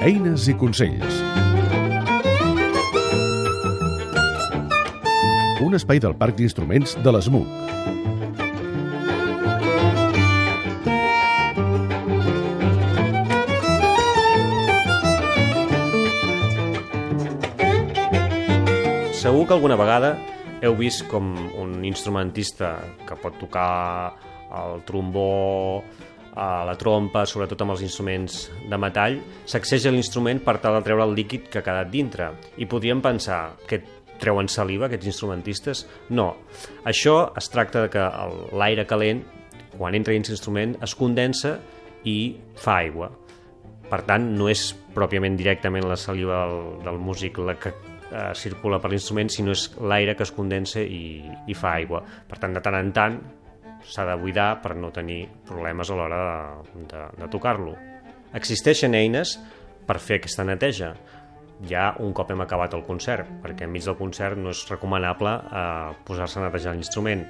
Eines i consells. Un espai del Parc d'Instruments de l'ESMUC. Segur que alguna vegada heu vist com un instrumentista que pot tocar el trombó, a la trompa, sobretot amb els instruments de metall, sacseja l'instrument per tal de treure el líquid que ha quedat dintre. I podríem pensar que treuen saliva, aquests instrumentistes? No. Això es tracta de que l'aire calent, quan entra dins l'instrument, es condensa i fa aigua. Per tant, no és pròpiament directament la saliva del, del músic la que eh, circula per l'instrument, sinó és l'aire que es condensa i, i fa aigua. Per tant, de tant en tant s'ha de buidar per no tenir problemes a l'hora de, de, de tocar-lo. Existeixen eines per fer aquesta neteja ja un cop hem acabat el concert, perquè enmig del concert no és recomanable eh, posar-se a netejar l'instrument.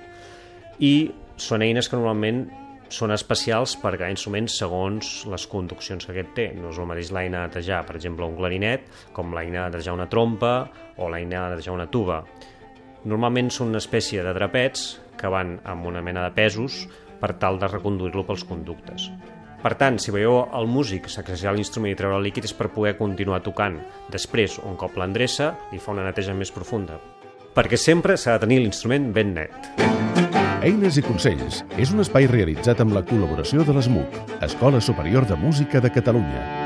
I són eines que normalment són especials per cada instrument segons les conduccions que aquest té. No és el mateix l'eina de netejar, per exemple, un clarinet, com l'eina de netejar una trompa o l'eina de netejar una tuba. Normalment són una espècie de drapets que van amb una mena de pesos per tal de reconduir-lo pels conductes. Per tant, si veieu el músic sacsejar l'instrument i treure el líquid és per poder continuar tocant. Després, un cop l'endreça, li fa una neteja més profunda. Perquè sempre s'ha de tenir l'instrument ben net. Eines i consells és un espai realitzat amb la col·laboració de l'ESMUC, Escola Superior de Música de Catalunya.